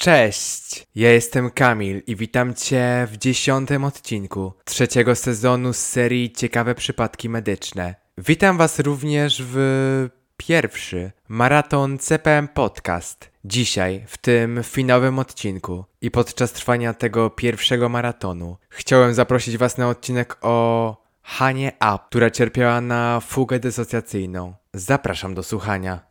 Cześć! Ja jestem Kamil i witam Cię w dziesiątym odcinku trzeciego sezonu z serii Ciekawe Przypadki Medyczne. Witam Was również w pierwszy maraton CPM Podcast. Dzisiaj, w tym finałowym odcinku i podczas trwania tego pierwszego maratonu, chciałem zaprosić Was na odcinek o Hanie Up, która cierpiała na fugę dysocjacyjną. Zapraszam do słuchania.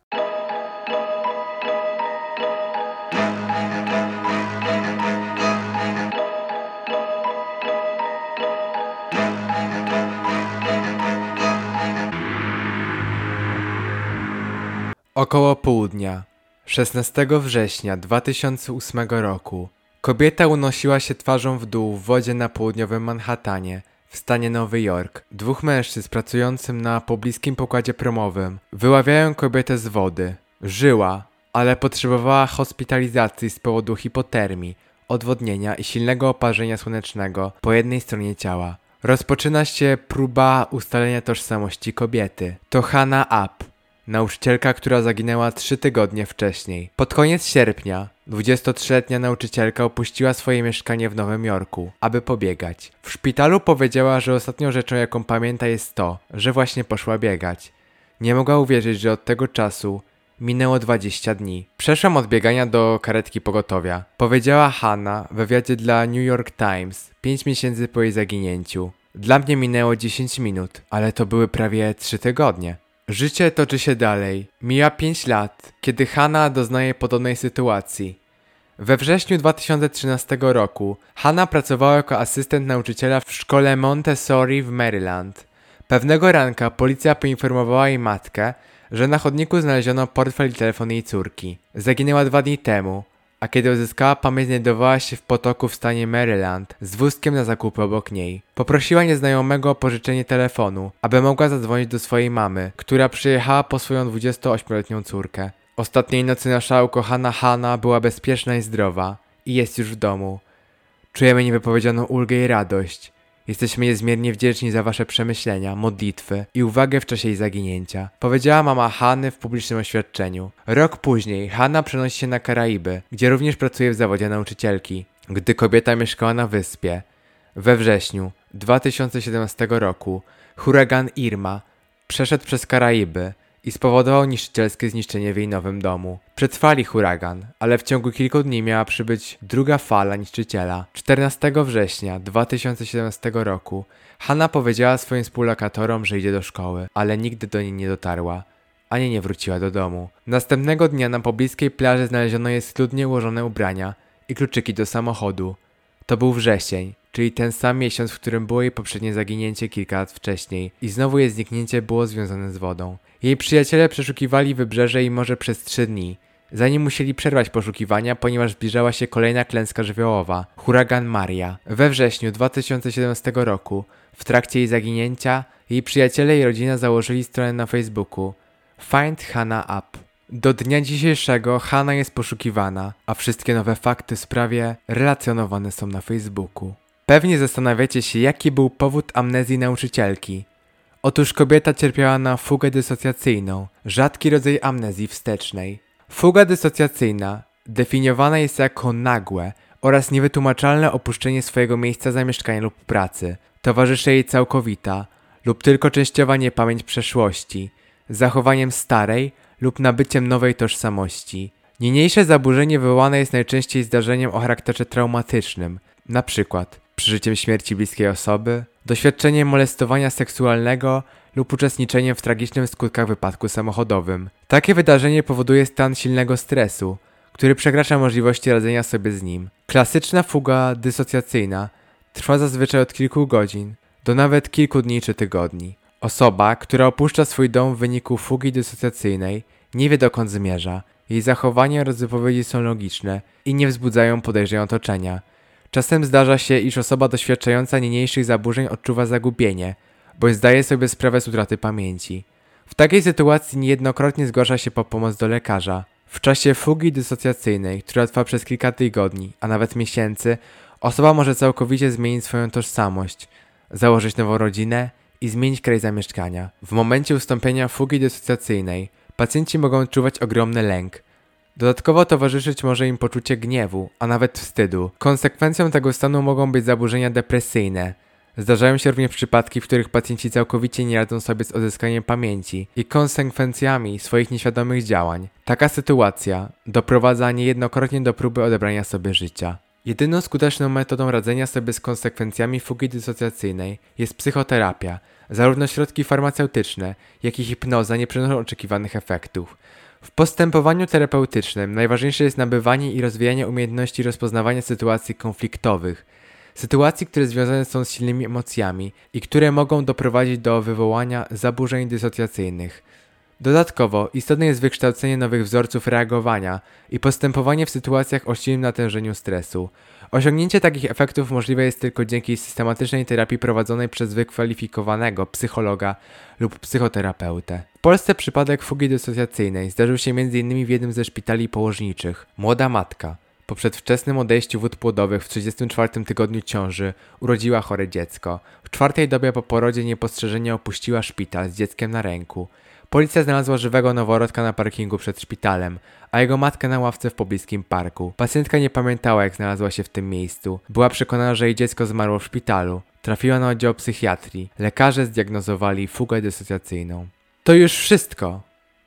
Około południa, 16 września 2008 roku, kobieta unosiła się twarzą w dół w wodzie na południowym Manhattanie, w stanie Nowy Jork. Dwóch mężczyzn pracującym na pobliskim pokładzie promowym wyławiają kobietę z wody. Żyła, ale potrzebowała hospitalizacji z powodu hipotermii, odwodnienia i silnego oparzenia słonecznego po jednej stronie ciała. Rozpoczyna się próba ustalenia tożsamości kobiety. To Hannah Up, nauczycielka, która zaginęła trzy tygodnie wcześniej. Pod koniec sierpnia 23-letnia nauczycielka opuściła swoje mieszkanie w Nowym Jorku, aby pobiegać. W szpitalu powiedziała, że ostatnią rzeczą, jaką pamięta, jest to, że właśnie poszła biegać. Nie mogła uwierzyć, że od tego czasu minęło 20 dni. Przeszłam od biegania do karetki pogotowia. Powiedziała Hanna w wywiadzie dla New York Times 5 miesięcy po jej zaginięciu. Dla mnie minęło 10 minut, ale to były prawie 3 tygodnie. Życie toczy się dalej. Mija 5 lat, kiedy Hanna doznaje podobnej sytuacji. We wrześniu 2013 roku Hanna pracowała jako asystent nauczyciela w szkole Montessori w Maryland. Pewnego ranka policja poinformowała jej matkę, że na chodniku znaleziono portfel i telefon jej córki. Zaginęła dwa dni temu, a kiedy uzyskała pamięć znajdowała się w potoku w stanie Maryland z wózkiem na zakupy obok niej. Poprosiła nieznajomego o pożyczenie telefonu, aby mogła zadzwonić do swojej mamy, która przyjechała po swoją 28-letnią córkę. Ostatniej nocy nasza ukochana Hanna była bezpieczna i zdrowa i jest już w domu. Czujemy niewypowiedzianą ulgę i radość. Jesteśmy niezmiernie wdzięczni za wasze przemyślenia, modlitwy i uwagę w czasie jej zaginięcia. Powiedziała mama Hanny w publicznym oświadczeniu. Rok później Hanna przenosi się na Karaiby, gdzie również pracuje w zawodzie nauczycielki. Gdy kobieta mieszkała na wyspie, we wrześniu 2017 roku huragan Irma przeszedł przez Karaiby i spowodował niszczycielskie zniszczenie w jej nowym domu. Przetrwali huragan, ale w ciągu kilku dni miała przybyć druga fala niszczyciela. 14 września 2017 roku Hanna powiedziała swoim współlokatorom, że idzie do szkoły, ale nigdy do niej nie dotarła ani nie wróciła do domu. Następnego dnia na pobliskiej plaży znaleziono jej schludnie ułożone ubrania i kluczyki do samochodu. To był wrzesień, czyli ten sam miesiąc, w którym było jej poprzednie zaginięcie kilka lat wcześniej i znowu jej zniknięcie było związane z wodą. Jej przyjaciele przeszukiwali wybrzeże i morze przez trzy dni, zanim musieli przerwać poszukiwania, ponieważ zbliżała się kolejna klęska żywiołowa huragan Maria. We wrześniu 2017 roku, w trakcie jej zaginięcia, jej przyjaciele i rodzina założyli stronę na Facebooku Find Hannah Up. Do dnia dzisiejszego Hanna jest poszukiwana, a wszystkie nowe fakty w sprawie relacjonowane są na Facebooku. Pewnie zastanawiacie się, jaki był powód amnezji nauczycielki. Otóż kobieta cierpiała na fugę dysocjacyjną, rzadki rodzaj amnezji wstecznej. Fuga dysocjacyjna definiowana jest jako nagłe oraz niewytłumaczalne opuszczenie swojego miejsca zamieszkania lub pracy. Towarzyszy jej całkowita lub tylko częściowa niepamięć przeszłości, zachowaniem starej lub nabyciem nowej tożsamości. Niniejsze zaburzenie wywołane jest najczęściej zdarzeniem o charakterze traumatycznym, na przykład przeżyciem śmierci bliskiej osoby, doświadczeniem molestowania seksualnego lub uczestniczeniem w tragicznym skutkach wypadku samochodowym. Takie wydarzenie powoduje stan silnego stresu, który przekracza możliwości radzenia sobie z nim. Klasyczna fuga dysocjacyjna trwa zazwyczaj od kilku godzin do nawet kilku dni czy tygodni. Osoba, która opuszcza swój dom w wyniku fugi dysocjacyjnej, nie wie dokąd zmierza. Jej zachowania oraz wypowiedzi są logiczne i nie wzbudzają podejrzeń otoczenia. Czasem zdarza się, iż osoba doświadczająca niniejszych zaburzeń odczuwa zagubienie, bądź zdaje sobie sprawę z utraty pamięci. W takiej sytuacji niejednokrotnie zgłasza się po pomoc do lekarza. W czasie fugi dysocjacyjnej, która trwa przez kilka tygodni, a nawet miesięcy, osoba może całkowicie zmienić swoją tożsamość, założyć nową rodzinę i zmienić kraj zamieszkania. W momencie ustąpienia fugi dysocjacyjnej pacjenci mogą odczuwać ogromny lęk, Dodatkowo towarzyszyć może im poczucie gniewu, a nawet wstydu. Konsekwencją tego stanu mogą być zaburzenia depresyjne. Zdarzają się również przypadki, w których pacjenci całkowicie nie radzą sobie z odzyskaniem pamięci i konsekwencjami swoich nieświadomych działań. Taka sytuacja doprowadza niejednokrotnie do próby odebrania sobie życia. Jedyną skuteczną metodą radzenia sobie z konsekwencjami fugi dysocjacyjnej jest psychoterapia. Zarówno środki farmaceutyczne, jak i hipnoza nie przynoszą oczekiwanych efektów. W postępowaniu terapeutycznym najważniejsze jest nabywanie i rozwijanie umiejętności rozpoznawania sytuacji konfliktowych, sytuacji, które związane są z silnymi emocjami i które mogą doprowadzić do wywołania zaburzeń dysocjacyjnych. Dodatkowo istotne jest wykształcenie nowych wzorców reagowania i postępowanie w sytuacjach o silnym natężeniu stresu. Osiągnięcie takich efektów możliwe jest tylko dzięki systematycznej terapii prowadzonej przez wykwalifikowanego psychologa lub psychoterapeutę. W Polsce przypadek fugi dysocjacyjnej zdarzył się m.in. w jednym ze szpitali położniczych. Młoda matka po przedwczesnym odejściu wód płodowych w 34 tygodniu ciąży urodziła chore dziecko. W czwartej dobie po porodzie niepostrzeżenie opuściła szpital z dzieckiem na ręku. Policja znalazła żywego noworodka na parkingu przed szpitalem, a jego matkę na ławce w pobliskim parku. Pacjentka nie pamiętała, jak znalazła się w tym miejscu. Była przekonana, że jej dziecko zmarło w szpitalu. Trafiła na oddział psychiatrii. Lekarze zdiagnozowali fugę dysocjacyjną. To już wszystko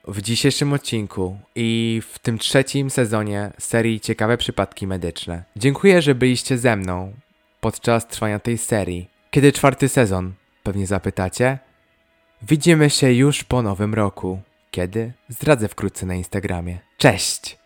w dzisiejszym odcinku i w tym trzecim sezonie serii Ciekawe Przypadki Medyczne. Dziękuję, że byliście ze mną podczas trwania tej serii. Kiedy czwarty sezon? Pewnie zapytacie? Widzimy się już po nowym roku. Kiedy? Zdradzę wkrótce na Instagramie. Cześć!